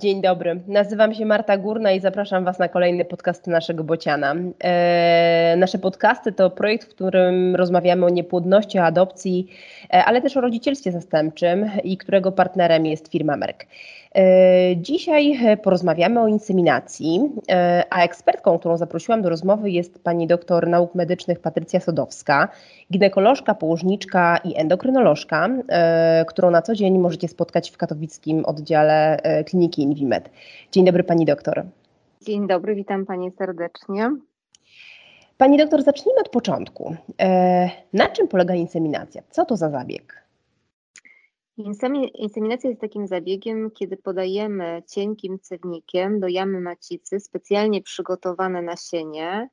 Dzień dobry, nazywam się Marta Górna i zapraszam Was na kolejny podcast naszego Bociana. E, nasze podcasty to projekt, w którym rozmawiamy o niepłodności, o adopcji, e, ale też o rodzicielstwie zastępczym i którego partnerem jest firma Merck. E, dzisiaj porozmawiamy o inseminacji, e, a ekspertką, którą zaprosiłam do rozmowy jest pani doktor nauk medycznych Patrycja Sodowska, ginekolożka, położniczka i endokrynolożka, e, którą na co dzień możecie spotkać w katowickim oddziale kliniki Invimed. Dzień dobry pani doktor. Dzień dobry, witam pani serdecznie. Pani doktor, zacznijmy od początku. Na czym polega inseminacja? Co to za zabieg? Inseminacja jest takim zabiegiem, kiedy podajemy cienkim cewnikiem do jamy macicy specjalnie przygotowane nasienie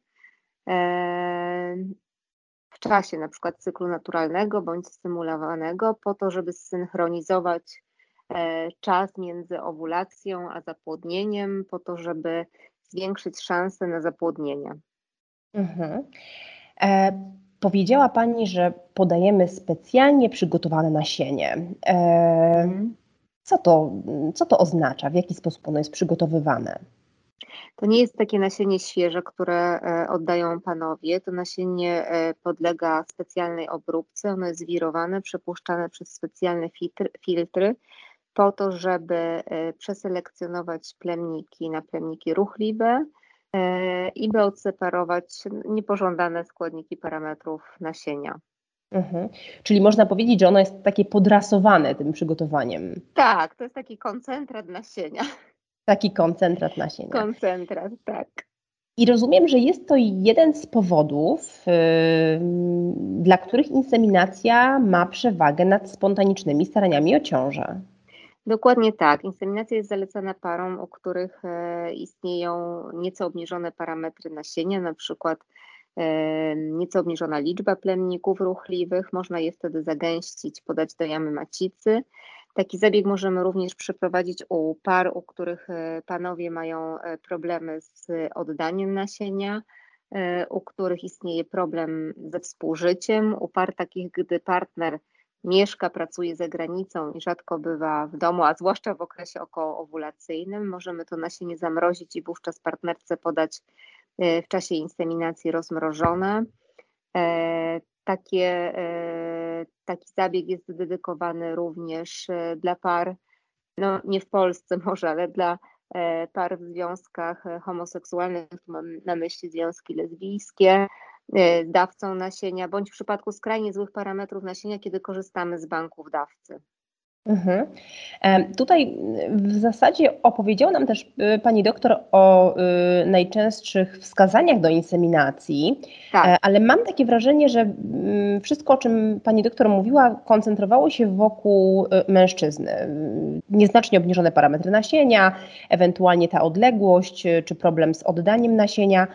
w czasie na przykład cyklu naturalnego bądź stymulowanego po to, żeby zsynchronizować e, czas między owulacją a zapłodnieniem, po to, żeby zwiększyć szanse na zapłodnienie. Mhm. E Powiedziała Pani, że podajemy specjalnie przygotowane nasienie. E, mhm. co, to, co to oznacza? W jaki sposób ono jest przygotowywane? To nie jest takie nasienie świeże, które e, oddają panowie. To nasienie e, podlega specjalnej obróbce. Ono jest wirowane, przepuszczane przez specjalne filtry, po to, żeby przeselekcjonować plemniki na plemniki ruchliwe, i by odseparować niepożądane składniki parametrów nasienia. Mhm. Czyli można powiedzieć, że ono jest takie podrasowane tym przygotowaniem. Tak, to jest taki koncentrat nasienia. Taki koncentrat nasienia. Koncentrat, tak. I rozumiem, że jest to jeden z powodów, yy, dla których inseminacja ma przewagę nad spontanicznymi staraniami o ciążę. Dokładnie tak. Inseminacja jest zalecana parom, u których e, istnieją nieco obniżone parametry nasienia, na przykład e, nieco obniżona liczba plemników ruchliwych. Można je wtedy zagęścić, podać do jamy macicy. Taki zabieg możemy również przeprowadzić u par, u których e, panowie mają problemy z oddaniem nasienia, u których istnieje problem ze współżyciem, u par takich, gdy partner mieszka, pracuje za granicą i rzadko bywa w domu, a zwłaszcza w okresie okołoowulacyjnym, możemy to nasienie zamrozić i wówczas partnerce podać e, w czasie inseminacji rozmrożone. E, takie, e, taki zabieg jest dedykowany również dla par, no nie w Polsce może, ale dla par w związkach homoseksualnych, mam na myśli związki lesbijskie, dawcą nasienia, bądź w przypadku skrajnie złych parametrów nasienia, kiedy korzystamy z banków dawcy. Mhm. Tutaj w zasadzie opowiedziała nam też y, pani doktor o najczęstszych wskazaniach do inseminacji, tak. E, ale mam takie wrażenie, że mm, wszystko, o czym pani doktor mówiła, koncentrowało się wokół mężczyzny. Nieznacznie obniżone parametry nasienia, ewentualnie ta odległość, czy problem z oddaniem nasienia.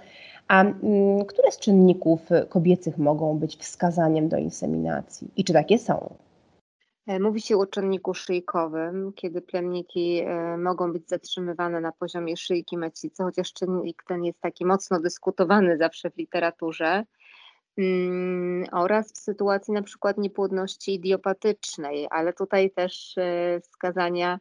A mm, które z czynników kobiecych mogą być wskazaniem do inseminacji i czy takie są? E, mówi się o czynniku szyjkowym, kiedy plemniki e, mogą być zatrzymywane na poziomie szyjki macicy, chociaż czynnik ten jest taki mocno dyskutowany zawsze w literaturze. Mm, oraz w sytuacji na przykład niepłodności idiopatycznej, ale tutaj też e, wskazania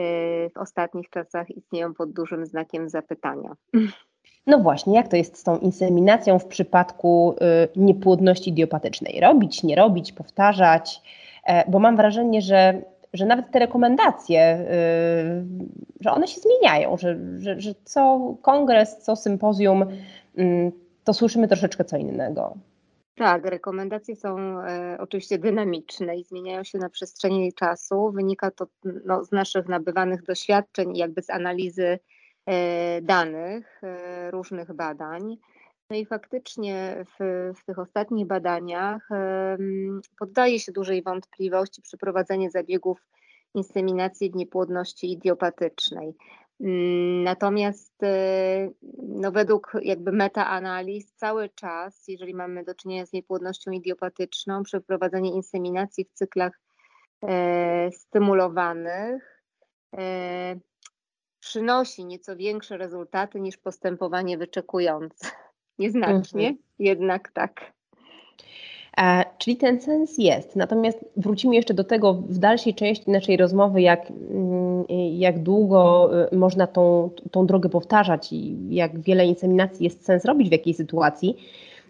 w ostatnich czasach istnieją pod dużym znakiem zapytania. No właśnie, jak to jest z tą inseminacją w przypadku y, niepłodności idiopatycznej? Robić, nie robić, powtarzać, e, bo mam wrażenie, że, że nawet te rekomendacje, y, że one się zmieniają, że, że, że co kongres, co sympozjum, y, to słyszymy troszeczkę co innego. Tak, rekomendacje są e, oczywiście dynamiczne i zmieniają się na przestrzeni czasu. Wynika to no, z naszych nabywanych doświadczeń i jakby z analizy danych e, różnych badań. No i faktycznie w, w, tych ostatnich badaniach poddaje się dużej wątpliwości przeprowadzenie zabiegów inseminacji w niepłodności idiopatycznej. Mm, natomiast e, no według jakby metaanaliz cały czas, jeżeli mamy do czynienia z niepłodnością idiopatyczną, przeprowadzenie inseminacji w cyklach e, stymulowanych e, przynosi nieco większe rezultaty niż postępowanie wyczekujące. Nieznacznie, mhm. jednak tak. E, czyli ten sens jest. Natomiast wrócimy jeszcze do tego w dalszej części naszej rozmowy, jak, mm, jak długo y, można tą, tą drogę powtarzać i jak wiele inseminacji jest sens robić w jakiej sytuacji.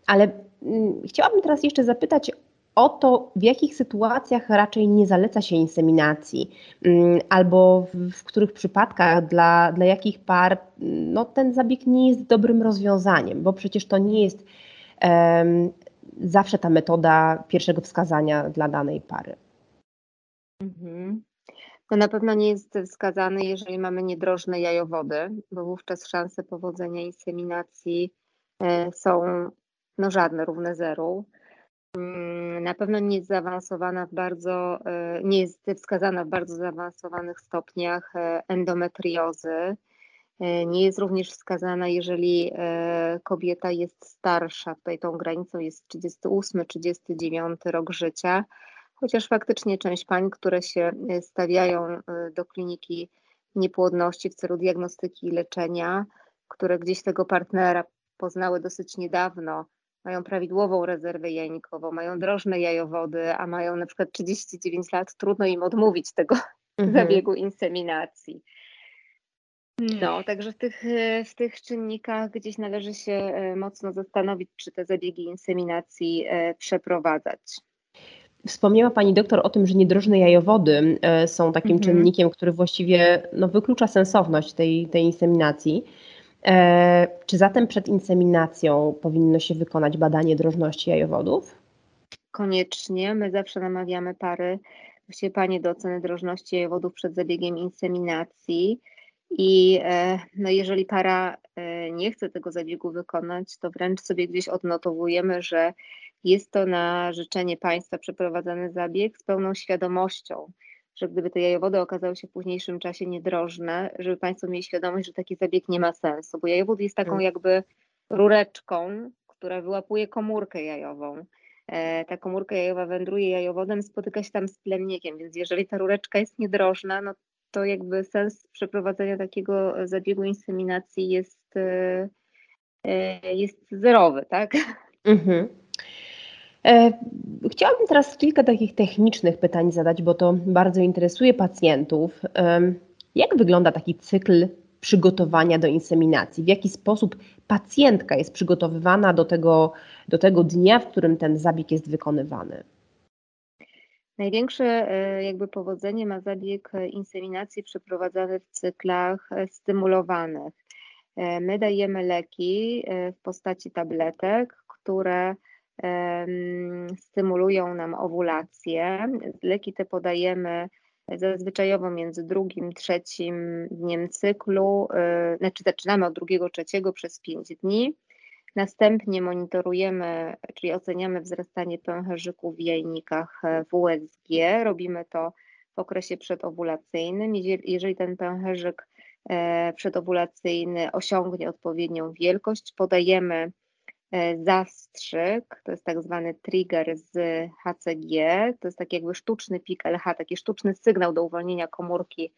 Ale mm, chciałabym teraz jeszcze zapytać o to, w jakich sytuacjach raczej nie zaleca się inseminacji, mm, albo w, w których przypadkach, dla, dla jakich par no, ten zabieg nie jest dobrym rozwiązaniem, bo przecież to nie jest um, zawsze ta metoda pierwszego wskazania dla danej pary. Mhm. To na pewno nie jest wskazany, jeżeli mamy niedrożne jajowody, bo wówczas szanse powodzenia inseminacji e, są no żadne, równe zeru. Mm, na pewno nie jest zaawansowana w bardzo, e, nie jest wskazana w bardzo zaawansowanych stopniach e, endometriozy. E, nie jest również wskazana, jeżeli kobieta jest starsza. Tutaj tą granicą jest 38-39 rok życia, chociaż faktycznie część pań, które się stawiają do kliniki niepłodności w celu diagnostyki i leczenia, które gdzieś tego partnera poznały dosyć niedawno, mają prawidłową rezerwę jajnikową, mają drożne jajowody, a mają na przykład 39 lat, trudno im odmówić tego mhm. zabiegu inseminacji. No, także w tych, w tych czynnikach gdzieś należy się e, mocno zastanowić, czy te zabiegi inseminacji e, przeprowadzać. Wspomniała Pani doktor o tym, że niedrożne jajowody e, są takim mhm. czynnikiem, który właściwie no, wyklucza sensowność tej, tej inseminacji. E, czy zatem przed inseminacją powinno się wykonać badanie drożności jajowodów? Koniecznie. My zawsze namawiamy pary, właściwie panie do oceny drożności jajowodów przed zabiegiem inseminacji. I e, no jeżeli para e, nie chce tego zabiegu wykonać, to wręcz sobie gdzieś odnotowujemy, że jest to na życzenie państwa przeprowadzany zabieg z pełną świadomością że gdyby te jajowody okazały się w późniejszym czasie niedrożne, żeby Państwo mieli świadomość, że taki zabieg nie ma sensu, bo jajowód jest taką tak. jakby rureczką, która wyłapuje komórkę jajową. E, ta komórka jajowa wędruje jajowodem, spotyka się tam z plemnikiem, więc jeżeli ta rureczka jest niedrożna, no to jakby sens przeprowadzenia takiego zabiegu inseminacji jest, e, e, jest zerowy, tak? Mhm. E, chciałabym teraz kilka takich technicznych pytań zadać, bo to bardzo interesuje pacjentów. Jak wygląda taki cykl przygotowania do inseminacji? W jaki sposób pacjentka jest przygotowywana do tego, do tego dnia, w którym ten zabieg jest wykonywany? Największe e, jakby powodzenie ma zabieg inseminacji przeprowadzany w cyklach e, stymulowanych. My dajemy leki w postaci tabletek, które stymulują nam owulację. Leki te podajemy zazwyczajowo między drugim, trzecim dniem cyklu, y, znaczy zaczynamy od drugiego, trzeciego przez pięć dni. Następnie monitorujemy, czyli oceniamy wzrastanie pęcherzyków w jajnikach w USG. Robimy to w okresie przedowulacyjnym. Jeżeli ten pęcherzyk e, przedowulacyjny osiągnie odpowiednią wielkość, podajemy E, zastrzyk, to jest tak zwany trigger z HCG, to jest taki jakby sztuczny pik LH, taki sztuczny sygnał do uwolnienia komórki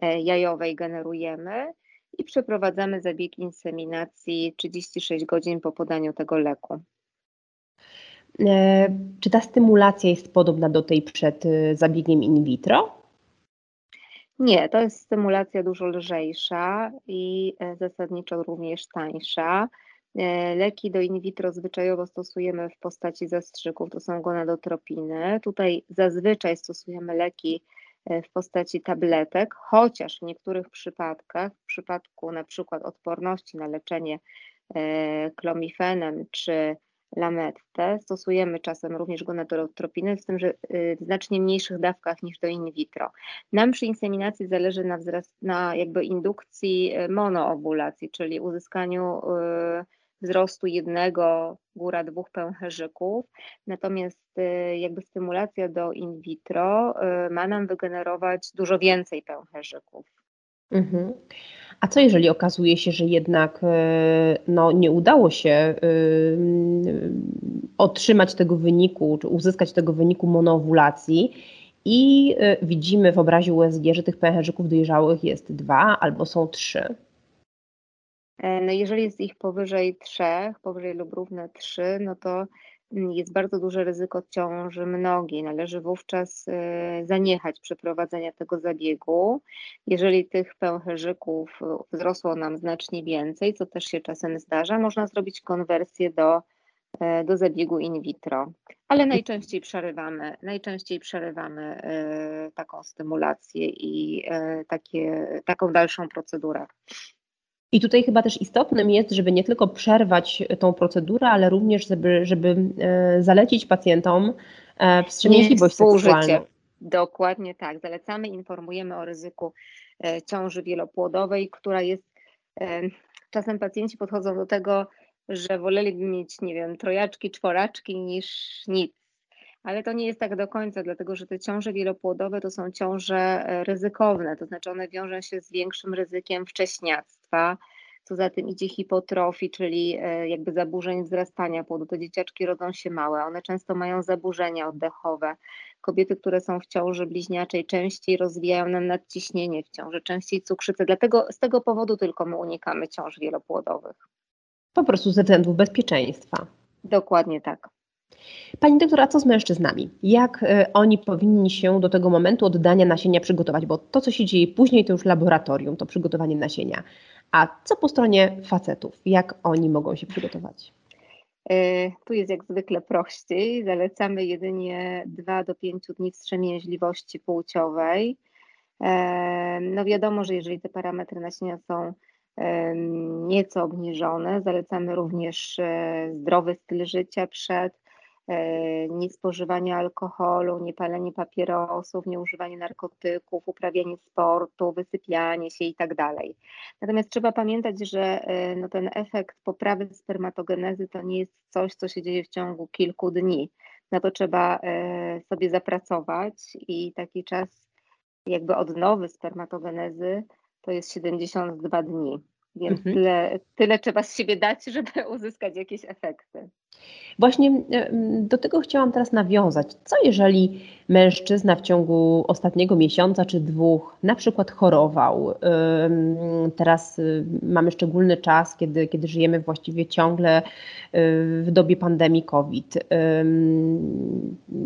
e, jajowej generujemy i przeprowadzamy zabieg inseminacji 36 godzin po podaniu tego leku. E, czy ta stymulacja jest podobna do tej przed zabiegiem in vitro? Nie, to jest stymulacja dużo lżejsza i zasadniczo również tańsza. E, leki do in vitro zwyczajowo stosujemy w postaci zastrzyków, to są gonadotropiny. Tutaj zazwyczaj stosujemy leki e, w postaci tabletek, chociaż w niektórych przypadkach, w przypadku na przykład odporności na leczenie e, klomifenem czy lamettę, stosujemy czasem również gonadotropiny, z tym, że w znacznie mniejszych dawkach niż do in vitro. Nam przy inseminacji zależy na, wzrast, na jakby indukcji monoowulacji, czyli uzyskaniu wzrostu jednego, góra dwóch pęcherzyków, natomiast y, jakby stymulacja do in vitro y, ma nam wygenerować dużo więcej pęcherzyków. Mhm. A co jeżeli okazuje się, że jednak y, no, nie udało się otrzymać tego wyniku, czy uzyskać tego wyniku monoowulacji i widzimy w obrazie USG, że tych pęcherzyków dojrzałych jest dwa albo są trzy? E, no jeżeli jest ich powyżej trzech, powyżej lub równe trzy, no to jest bardzo duże ryzyko ciąży mnogiej. Należy wówczas zaniechać przeprowadzenia tego zabiegu. Jeżeli tych pęcherzyków wzrosło nam znacznie więcej, co też się czasem zdarza, można zrobić konwersję do E, do zabiegu in vitro, ale najczęściej przerywamy, najczęściej przerywamy e, taką stymulację i e, takie, taką dalszą procedurę. I tutaj chyba też istotnym jest, żeby nie tylko przerwać tą procedurę, ale również, żeby, żeby zalecić pacjentom wstrzemięźliwość seksualną. Dokładnie tak. Zalecamy, informujemy o ryzyku ciąży wielopłodowej, która jest. Czasem pacjenci podchodzą do tego że woleliby mieć, nie wiem, trojaczki, czworaczki niż nic. Ale to nie jest tak do końca, dlatego że te ciąże wielopłodowe to są ciąże e, ryzykowne, to znaczy one wiążą się z większym ryzykiem wcześniactwa, co za tym idzie hipotrofii, czyli e, jakby zaburzeń wzrastania płodu. Te dzieciaczki rodzą się małe, one często mają zaburzenia oddechowe. Kobiety, które są w ciąży bliźniaczej, częściej rozwijają nam nadciśnienie w ciąży, częściej cukrzycę. Dlatego z tego powodu tylko my unikamy ciąż wielopłodowych. Po prostu ze względów bezpieczeństwa. Dokładnie tak. Pani doktor, a co z mężczyznami? Jak y, oni powinni się do tego momentu oddania nasienia przygotować? Bo to, co się dzieje później, to już laboratorium, to przygotowanie nasienia. A co po stronie facetów? Jak oni mogą się przygotować? Y, tu jest jak zwykle prościej. Zalecamy jedynie 2 do 5 dni wstrzemięźliwości płciowej. No wiadomo, że jeżeli te parametry nasienia są nieco obniżone. Zalecamy również e, zdrowy styl życia przed, e, niespożywanie alkoholu, niepalenie papierosów, nieużywanie narkotyków, uprawianie sportu, wysypianie się. Tak Natomiast trzeba pamiętać, że e, no ten efekt poprawy spermatogenezy to nie jest coś, co się dzieje w ciągu kilku dni. Na to trzeba sobie zapracować i taki czas jakby odnowy spermatogenezy to jest 72 dni. Więc mhm. tyle, tyle trzeba z siebie dać, żeby uzyskać jakieś efekty. Właśnie do tego chciałam teraz nawiązać. Co jeżeli mężczyzna w ciągu ostatniego miesiąca czy dwóch na przykład chorował? Teraz y, mamy szczególny czas, kiedy, kiedy żyjemy właściwie ciągle y, w dobie pandemii COVID.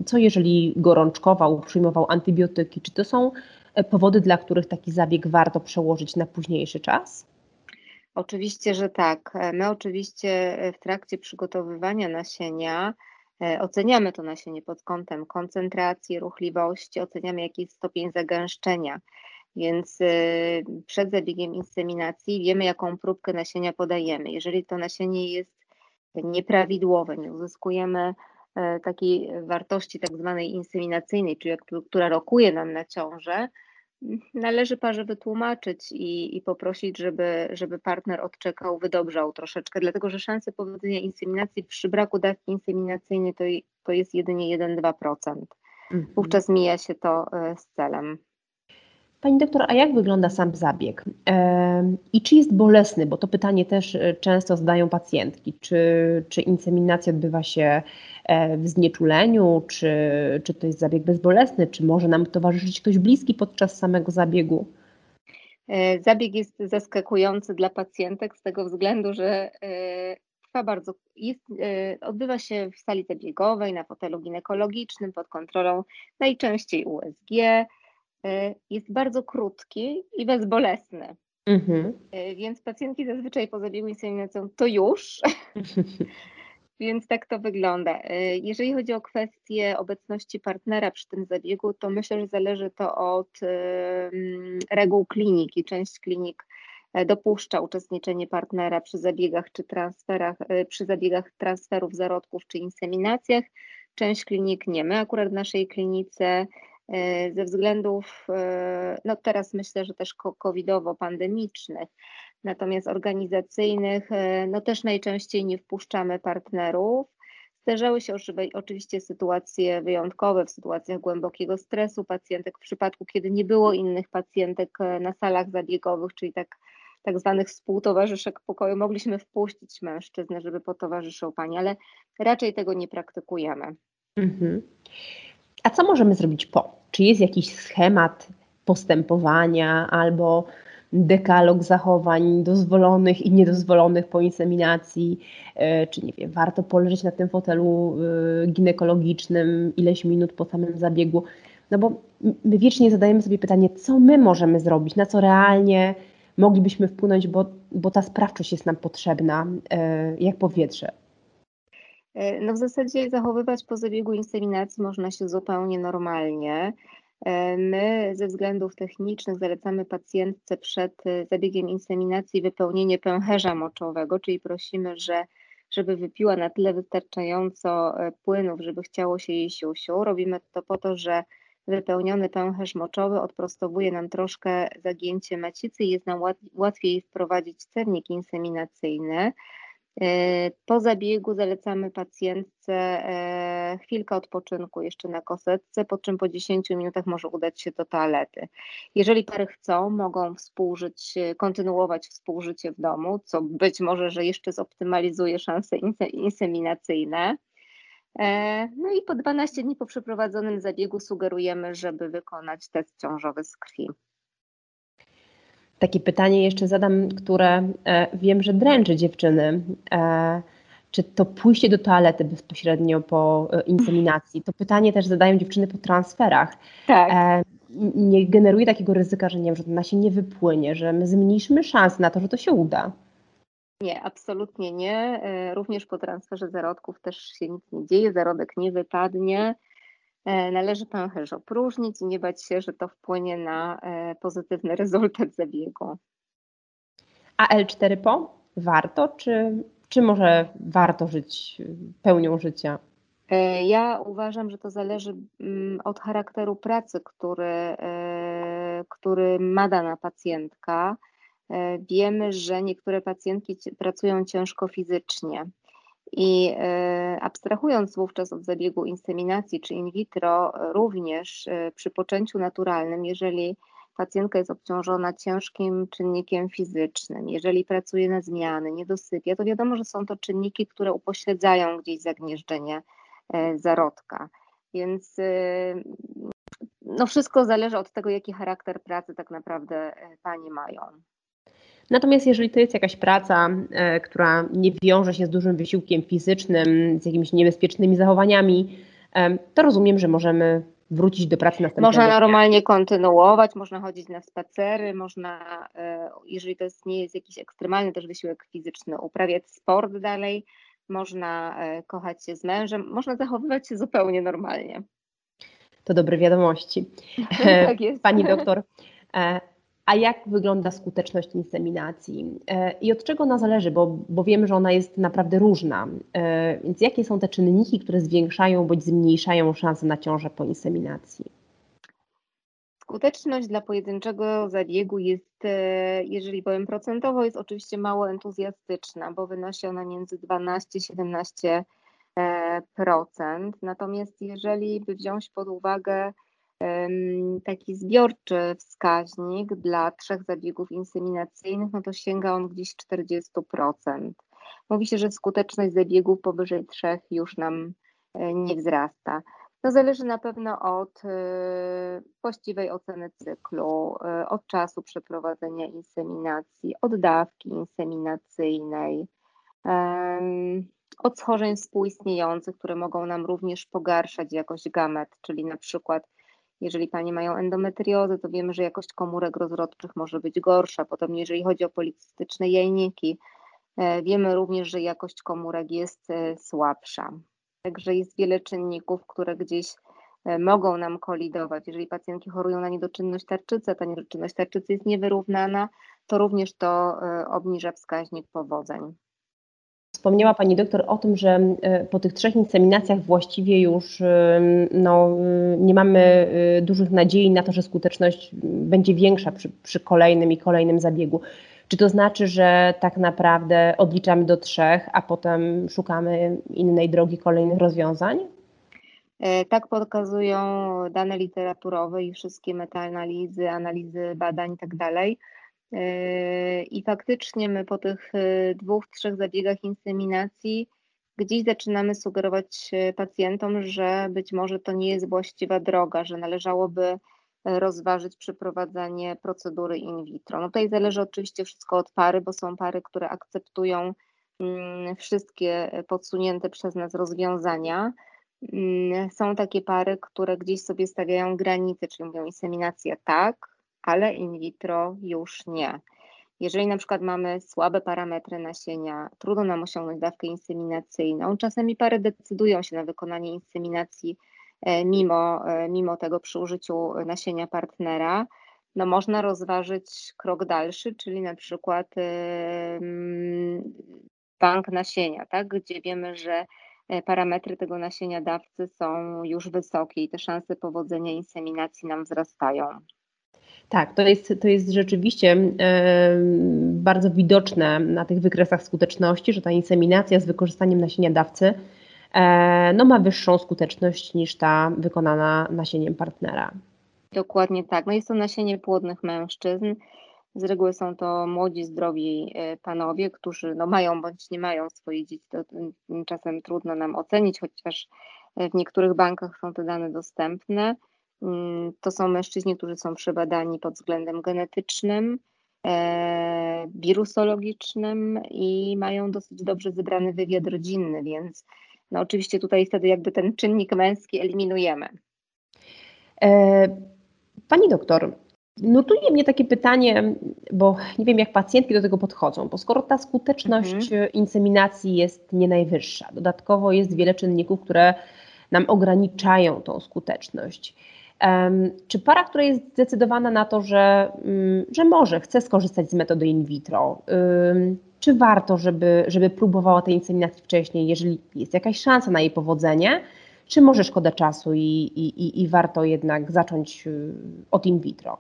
Co jeżeli gorączkował, przyjmował antybiotyki? Czy to są e, powody, dla których taki zabieg warto przełożyć na późniejszy czas? Oczywiście, że tak. E, my oczywiście e, w trakcie przygotowywania nasienia e, oceniamy to nasienie pod kątem koncentracji, ruchliwości, oceniamy jaki jest stopień zagęszczenia. Więc przed zabiegiem inseminacji wiemy, jaką próbkę nasienia podajemy. Jeżeli to nasienie jest nieprawidłowe, nie uzyskujemy takiej wartości tak zwanej inseminacyjnej, czyli która rokuje nam na ciążę, należy parze wytłumaczyć i, i poprosić, żeby, żeby partner odczekał, wydobrzał troszeczkę, dlatego że szanse powodzenia inseminacji przy braku dawki inseminacyjnej to, to jest jedynie 1-2%. Mhm. Wówczas mija się to e, z celem. Pani doktor, a jak wygląda sam zabieg? I czy jest bolesny? Bo to pytanie też e, często zadają pacjentki. Czy, czy inseminacja odbywa się e, w znieczuleniu, czy, czy to jest zabieg bezbolesny, czy może nam towarzyszyć ktoś bliski podczas samego zabiegu? E, zabieg jest zaskakujący dla pacjentek z tego względu, że trwa bardzo, jest, odbywa się w sali zabiegowej, na fotelu ginekologicznym pod kontrolą najczęściej USG jest bardzo krótki i bezbolesny. Mhm. E, więc pacjentki zazwyczaj po zabiegu inseminacyjną to już. Więc tak to wygląda. E, jeżeli chodzi o kwestię obecności partnera przy tym zabiegu, to myślę, że zależy to od reguł kliniki. Część klinik dopuszcza uczestniczenie partnera przy zabiegach czy transferach, przy zabiegach transferów zarodków czy inseminacjach. Część klinik nie. My akurat w naszej klinice E, ze względów, e, no teraz myślę, że też covidowo-pandemicznych, natomiast organizacyjnych, e, no też najczęściej nie wpuszczamy partnerów. Zdarzały się oczywiście sytuacje wyjątkowe w sytuacjach głębokiego stresu pacjentek, w przypadku kiedy nie było innych pacjentek na salach zabiegowych, czyli tak, tak zwanych współtowarzyszek pokoju, mogliśmy wpuścić mężczyznę, żeby potowarzyszył pani, ale raczej tego nie praktykujemy. Mhm. A co możemy zrobić po? Czy jest jakiś schemat postępowania albo dekalog zachowań dozwolonych i niedozwolonych po inseminacji, e, czy nie wiem, warto poleżeć na tym fotelu e, ginekologicznym ileś minut po samym zabiegu. No bo my wiecznie zadajemy sobie pytanie, co my możemy zrobić, na co realnie moglibyśmy wpłynąć, bo, bo ta sprawczość jest nam potrzebna, e, jak powietrze. No w zasadzie zachowywać po zabiegu inseminacji można się zupełnie normalnie. E, my ze względów technicznych zalecamy pacjentce przed e, zabiegiem inseminacji wypełnienie pęcherza moczowego, czyli prosimy, że żeby wypiła na tyle wystarczająco e, płynów, żeby chciało się jej siusiu. Robimy to po to, że wypełniony pęcherz moczowy odprostowuje nam troszkę zagięcie macicy i jest nam łatwiej wprowadzić cennik inseminacyjny. E, po zabiegu zalecamy pacjentce e, chwilkę odpoczynku jeszcze na kosetce, po czym po 10 minutach może udać się do toalety. Jeżeli pary chcą, mogą współżyć, kontynuować współżycie w domu, co być może, że jeszcze zoptymalizuje szanse inseminacyjne. E, no i po 12 dni po przeprowadzonym zabiegu sugerujemy, żeby wykonać test ciążowy z krwi. Takie pytanie jeszcze zadam, które e, wiem, że dręczy dziewczyny. E, czy to pójście do toalety bezpośrednio po e, inseminacji? To pytanie też zadają dziewczyny po transferach. Tak. Nie generuje takiego ryzyka, że nie wiem, że ona się nie wypłynie, że my zmniejszymy szanse na to, że to się uda. Nie, absolutnie nie. Również po transferze zarodków też się nic nie dzieje, zarodek nie wypadnie. E, należy pęcherz opróżnić i nie bać się, że to wpłynie na e, pozytywny rezultat zabiegu. A L4 po? Warto, czy, czy może warto żyć pełnią życia? E, ja uważam, że to zależy mm, od charakteru pracy, który, który ma dana pacjentka. Wiemy, że niektóre pacjentki pracują ciężko fizycznie i e, abstrahując wówczas od zabiegu inseminacji czy in vitro, również e, przy poczęciu naturalnym, jeżeli pacjentka jest obciążona ciężkim czynnikiem fizycznym, jeżeli pracuje na zmiany, nie dosypia, to wiadomo, że są to czynniki, które upośledzają gdzieś zagnieżdżenie e, zarodka. Więc no wszystko zależy od tego, jaki charakter pracy tak naprawdę panie mają. Natomiast jeżeli to jest jakaś praca, e, która nie wiąże się z dużym wysiłkiem fizycznym, z jakimiś niebezpiecznymi zachowaniami, e, to rozumiem, że możemy wrócić do pracy następnego Można normalnie kontynuować, można chodzić na spacery, można, e, jeżeli to jest, nie jest jakiś ekstremalny też wysiłek fizyczny, uprawiać sport dalej, można kochać się z mężem, można zachowywać się zupełnie normalnie. To dobre wiadomości. tak jest. Pani doktor, a jak wygląda skuteczność inseminacji e, i od czego ona zależy, bo, bo wiemy, że ona jest naprawdę różna. E, więc jakie są te czynniki, które zwiększają bądź zmniejszają szanse na ciążę po inseminacji? Skuteczność dla pojedynczego zabiegu jest, e, jeżeli powiem procentowo, jest oczywiście mało entuzjastyczna, bo wynosi ona między 12 17 procent. Natomiast jeżeli by wziąć pod uwagę taki zbiorczy wskaźnik dla trzech zabiegów inseminacyjnych, no to sięga on gdzieś 40%. Mówi się, że skuteczność zabiegów powyżej trzech już nam e, nie wzrasta. To zależy na pewno od e, właściwej oceny cyklu, e, od czasu przeprowadzenia inseminacji, od dawki inseminacyjnej, od schorzeń współistniejących, które mogą nam również pogarszać jakość gamet, czyli na przykład jeżeli panie mają endometriozę, to wiemy, że jakość komórek rozrodczych może być gorsza. Potem, jeżeli chodzi o policystyczne jajniki, e, wiemy również, że jakość komórek jest e, słabsza. Także jest wiele czynników, które gdzieś e, mogą nam kolidować. Jeżeli pacjentki chorują na niedoczynność tarczycy, a ta niedoczynność tarczycy jest niewyrównana, to również to obniża wskaźnik powodzeń. Wspomniała Pani doktor o tym, że e, po tych trzech inseminacjach właściwie już e, no, e, nie mamy dużych nadziei na to, że skuteczność będzie większa przy, przy kolejnym i kolejnym zabiegu. Czy to znaczy, że tak naprawdę odliczamy do trzech, a potem szukamy innej drogi, kolejnych rozwiązań? Tak pokazują dane literaturowe i wszystkie metaanalizy, analizy badań itd. I faktycznie my po tych yy, dwóch, trzech zabiegach inseminacji gdzieś zaczynamy sugerować yy, pacjentom, że być może to nie jest właściwa droga, że należałoby rozważyć przeprowadzenie procedury in vitro. No tutaj zależy oczywiście wszystko od pary, bo są pary, które akceptują mm, wszystkie podsunięte przez nas rozwiązania. Mm, są takie pary, które gdzieś sobie stawiają granice, czyli mówią inseminacja tak, ale in vitro już nie. Jeżeli na przykład mamy słabe parametry nasienia, trudno nam osiągnąć dawkę inseminacyjną, czasami pary decydują się na wykonanie inseminacji e, mimo, e, mimo tego przy użyciu nasienia partnera, no można rozważyć krok dalszy, czyli na przykład bank nasienia, tak, gdzie wiemy, że e, parametry tego nasienia dawcy są już wysokie i te szanse powodzenia inseminacji nam wzrastają. Tak, to jest, to jest rzeczywiście bardzo widoczne na tych wykresach skuteczności, że ta inseminacja z wykorzystaniem nasienia dawcy e, no, ma wyższą skuteczność niż ta wykonana nasieniem partnera. Dokładnie tak. No jest to nasienie płodnych mężczyzn. Z reguły są to młodzi, zdrowi e, panowie, którzy no, mają bądź nie mają swoich dzieci. To czasem trudno nam ocenić, chociaż w niektórych bankach są te dane dostępne. Mm, to są mężczyźni, którzy są przebadani pod względem genetycznym, e, wirusologicznym i mają dosyć dobrze zebrany wywiad rodzinny, więc no oczywiście tutaj wtedy jakby ten czynnik męski eliminujemy. E, pani doktor, notuje mnie takie pytanie, bo nie wiem jak pacjentki do tego podchodzą, bo skoro ta skuteczność mhm. inseminacji jest nie najwyższa, dodatkowo jest wiele czynników, które nam ograniczają tą skuteczność. Czy para, która jest zdecydowana na to, że, mm, że może, chce skorzystać z metody in vitro, czy warto, żeby, żeby próbowała tej inseminacji wcześniej, jeżeli jest jakaś szansa na jej powodzenie, czy może szkoda czasu i, i, i warto jednak zacząć y, od in vitro?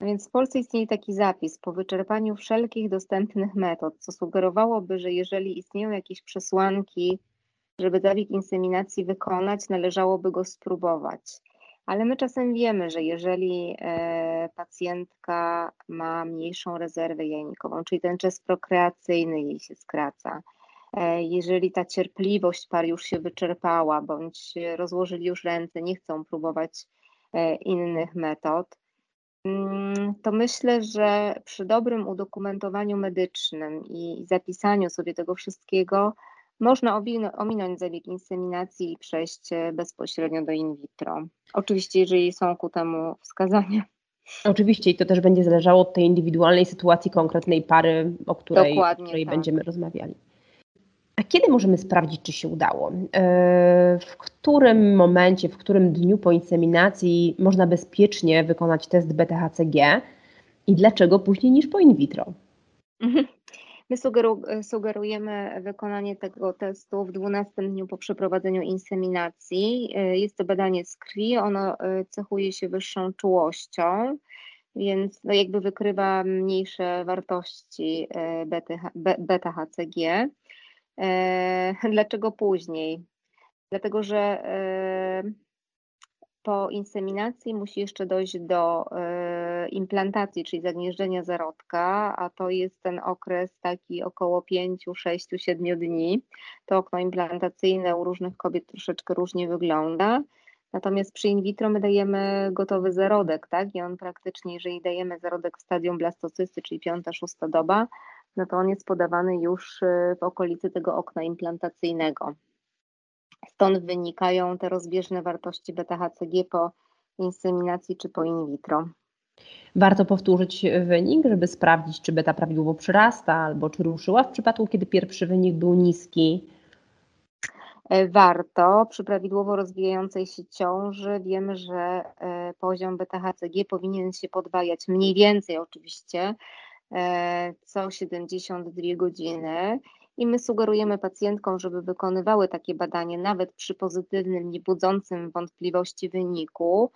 No więc w Polsce istnieje taki zapis po wyczerpaniu wszelkich dostępnych metod, co sugerowałoby, że jeżeli istnieją jakieś przesłanki, żeby zabieg inseminacji wykonać, należałoby go spróbować ale my czasem wiemy, że jeżeli e, pacjentka ma mniejszą rezerwę jajnikową, czyli ten czas prokreacyjny jej się skraca, e, jeżeli ta cierpliwość par już się wyczerpała, bądź rozłożyli już ręce, nie chcą próbować e, innych metod, mm, to myślę, że przy dobrym udokumentowaniu medycznym i zapisaniu sobie tego wszystkiego, można ominąć zabieg inseminacji i przejść bezpośrednio do in vitro. Oczywiście, jeżeli są ku temu wskazania. Oczywiście i to też będzie zależało od tej indywidualnej sytuacji konkretnej pary, o której, o której tak. będziemy rozmawiali. A kiedy możemy sprawdzić, czy się udało? E, w którym momencie, w którym dniu po inseminacji można bezpiecznie wykonać test BTHCG i dlaczego później niż po in vitro? My sugeru sugerujemy wykonanie tego testu w 12 dniu po przeprowadzeniu inseminacji. Jest to badanie z krwi, ono y, cechuje się wyższą czułością, więc no jakby wykrywa mniejsze wartości y, beta-HCG. Dlaczego później? Dlatego, że po inseminacji musi jeszcze dojść do e, implantacji, czyli zagnieżdżenia zarodka, a to jest ten okres taki około 5, 6, 7 dni. To okno implantacyjne u różnych kobiet troszeczkę różnie wygląda. Natomiast przy in vitro my dajemy gotowy zarodek, tak? I on praktycznie, jeżeli dajemy zarodek w stadium blastocysty, czyli piąta, szósta doba, no to on jest podawany już e, w okolicy tego okna implantacyjnego. Stąd wynikają te rozbieżne wartości beta-HCG po inseminacji czy po in vitro. Warto powtórzyć wynik, żeby sprawdzić, czy beta prawidłowo przyrasta, albo czy ruszyła w przypadku, kiedy pierwszy wynik był niski. E, warto. Przy prawidłowo rozwijającej się ciąży wiemy, że e, poziom beta-HCG powinien się podwajać mniej więcej oczywiście e, co 72 godziny i my sugerujemy pacjentkom, żeby wykonywały takie badanie nawet przy pozytywnym, nie budzącym wątpliwości wyniku,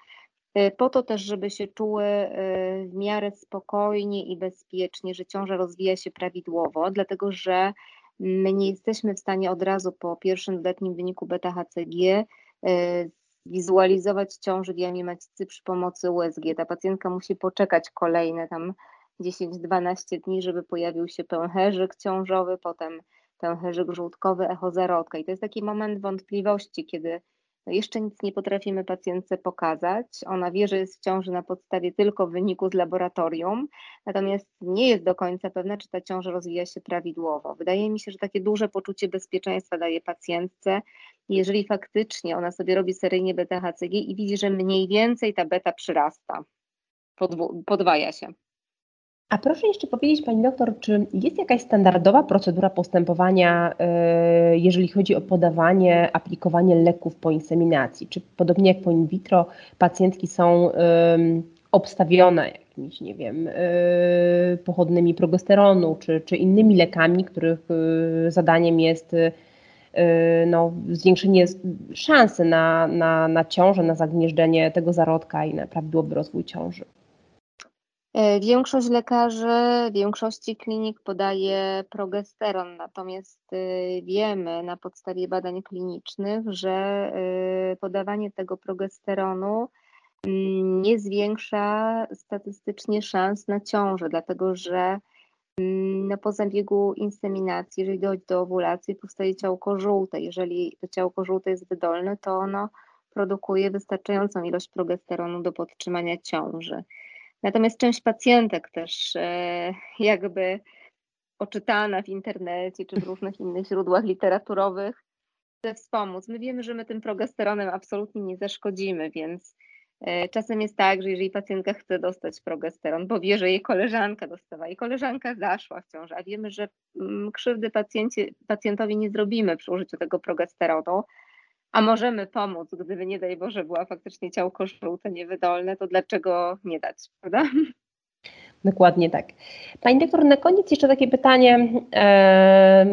y, po to też, żeby się czuły y, w miarę spokojnie i bezpiecznie, że ciąża rozwija się prawidłowo, dlatego że my nie jesteśmy w stanie od razu po pierwszym letnim wyniku beta-HCG y, wizualizować ciąży macicy przy pomocy USG. Ta pacjentka musi poczekać kolejne tam 10-12 dni, żeby pojawił się pęcherzyk ciążowy, potem pęcherzyk żółtkowy, echo zarodka. I to jest taki moment wątpliwości, kiedy jeszcze nic nie potrafimy pacjentce pokazać. Ona wie, że jest w ciąży na podstawie tylko wyniku z laboratorium, natomiast nie jest do końca pewna, czy ta ciąża rozwija się prawidłowo. Wydaje mi się, że takie duże poczucie bezpieczeństwa daje pacjentce, jeżeli faktycznie ona sobie robi seryjnie beta-HCG i widzi, że mniej więcej ta beta przyrasta, podwaja się. A proszę jeszcze powiedzieć, Pani doktor, czy jest jakaś standardowa procedura postępowania, e, jeżeli chodzi o podawanie, aplikowanie leków po inseminacji? Czy podobnie jak po in vitro, pacjentki są obstawione jakimiś, nie wiem, e, pochodnymi progesteronu, czy, czy innymi lekami, których e, zadaniem jest no, zwiększenie szansy na, na, na ciążę, na zagnieżdżenie tego zarodka i na prawidłowy rozwój ciąży? E, większość lekarzy, większości klinik podaje progesteron, natomiast y, wiemy na podstawie badań klinicznych, że y, podawanie tego progesteronu mm, nie zwiększa statystycznie szans na ciążę, dlatego że mm, no, po zabiegu inseminacji, jeżeli dojdzie do owulacji, powstaje ciałko żółte. Jeżeli to ciałko żółte jest wydolne, to ono produkuje wystarczającą ilość progesteronu do podtrzymania ciąży. Natomiast część pacjentek też e, jakby oczytana w internecie czy w różnych innych źródłach literaturowych chce wspomóc. My wiemy, że my tym progesteronem absolutnie nie zaszkodzimy, więc e, czasem jest tak, że jeżeli pacjentka chce dostać progesteron, bo wie, że jej koleżanka dostała i koleżanka zaszła w ciąży, a wiemy, że mm, krzywdy pacjentowi nie zrobimy przy użyciu tego progesteronu, a możemy pomóc, gdyby nie daj Boże była faktycznie ciałko żółte, niewydolne, to dlaczego nie dać, prawda? Dokładnie tak. Pani doktor, na koniec jeszcze takie pytanie, e,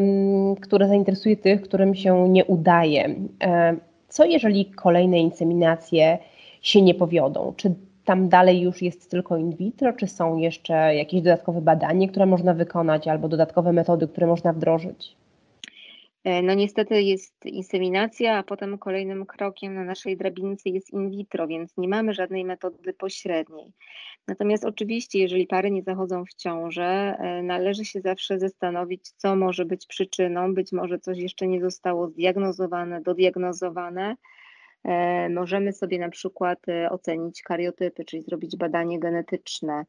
które zainteresuje tych, którym się nie udaje. E, co jeżeli kolejne inseminacje się nie powiodą? Czy tam dalej już jest tylko in vitro, czy są jeszcze jakieś dodatkowe badania, które można wykonać, albo dodatkowe metody, które można wdrożyć? E, no niestety jest inseminacja, a potem kolejnym krokiem na naszej drabince jest in vitro, więc nie mamy żadnej metody pośredniej. Natomiast oczywiście, jeżeli pary nie zachodzą w ciążę, e, należy się zawsze zastanowić, co może być przyczyną. Być może coś jeszcze nie zostało zdiagnozowane, dodiagnozowane. E, możemy sobie na przykład ocenić kariotypy, czyli zrobić badanie genetyczne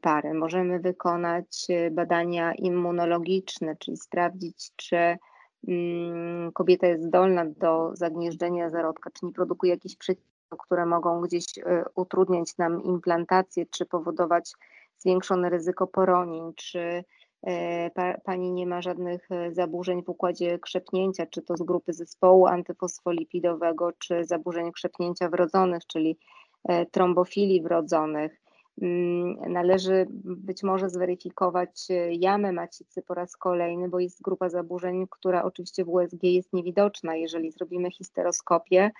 pary. Możemy wykonać badania immunologiczne, czyli sprawdzić, czy kobieta jest zdolna do zagnieżdżenia zarodka, czy nie produkuje jakichś przeciwów, które mogą gdzieś y, utrudniać nam implantację, czy powodować zwiększone ryzyko poronień, czy e, pani nie ma żadnych e, zaburzeń w układzie krzepnięcia, czy to z grupy zespołu antyfosfolipidowego, czy zaburzeń krzepnięcia wrodzonych, czyli trombofilii wrodzonych. Mm, należy być może zweryfikować e, jamę macicy po raz kolejny, bo jest grupa zaburzeń, która oczywiście w USG jest niewidoczna. Jeżeli zrobimy histeroskopię,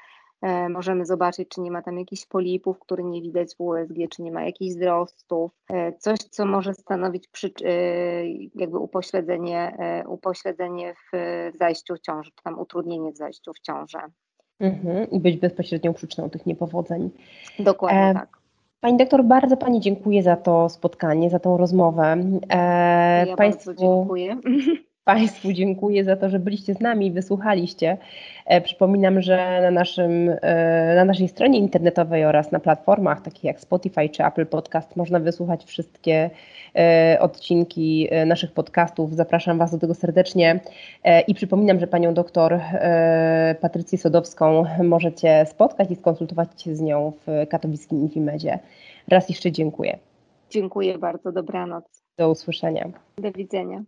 e, możemy zobaczyć, czy nie ma tam jakichś polipów, które nie widać w USG, czy nie ma jakichś wzrostów, e, coś, co może stanowić przy, jakby upośledzenie, upośledzenie w zajściu w ciąży, czy tam utrudnienie w zajściu w ciążę. Mhm, I być bezpośrednią przyczyną tych niepowodzeń. Dokładnie e, tak. Pani doktor, bardzo Pani dziękuję za to spotkanie, za tą rozmowę. E, ja Państwu, dziękuję. Państwu dziękuję za to, że byliście z nami i wysłuchaliście. E, przypominam, że na, naszym, e, na naszej stronie internetowej oraz na platformach takich jak Spotify czy Apple Podcast można wysłuchać wszystkie e, odcinki naszych podcastów. Zapraszam Was do tego serdecznie i przypominam, że Panią doktor Patrycję Sodowską możecie spotkać i skonsultować się z nią w katowickim Infimedzie. Raz jeszcze dziękuję. Dziękuję bardzo, dobranoc. Do usłyszenia. Do widzenia.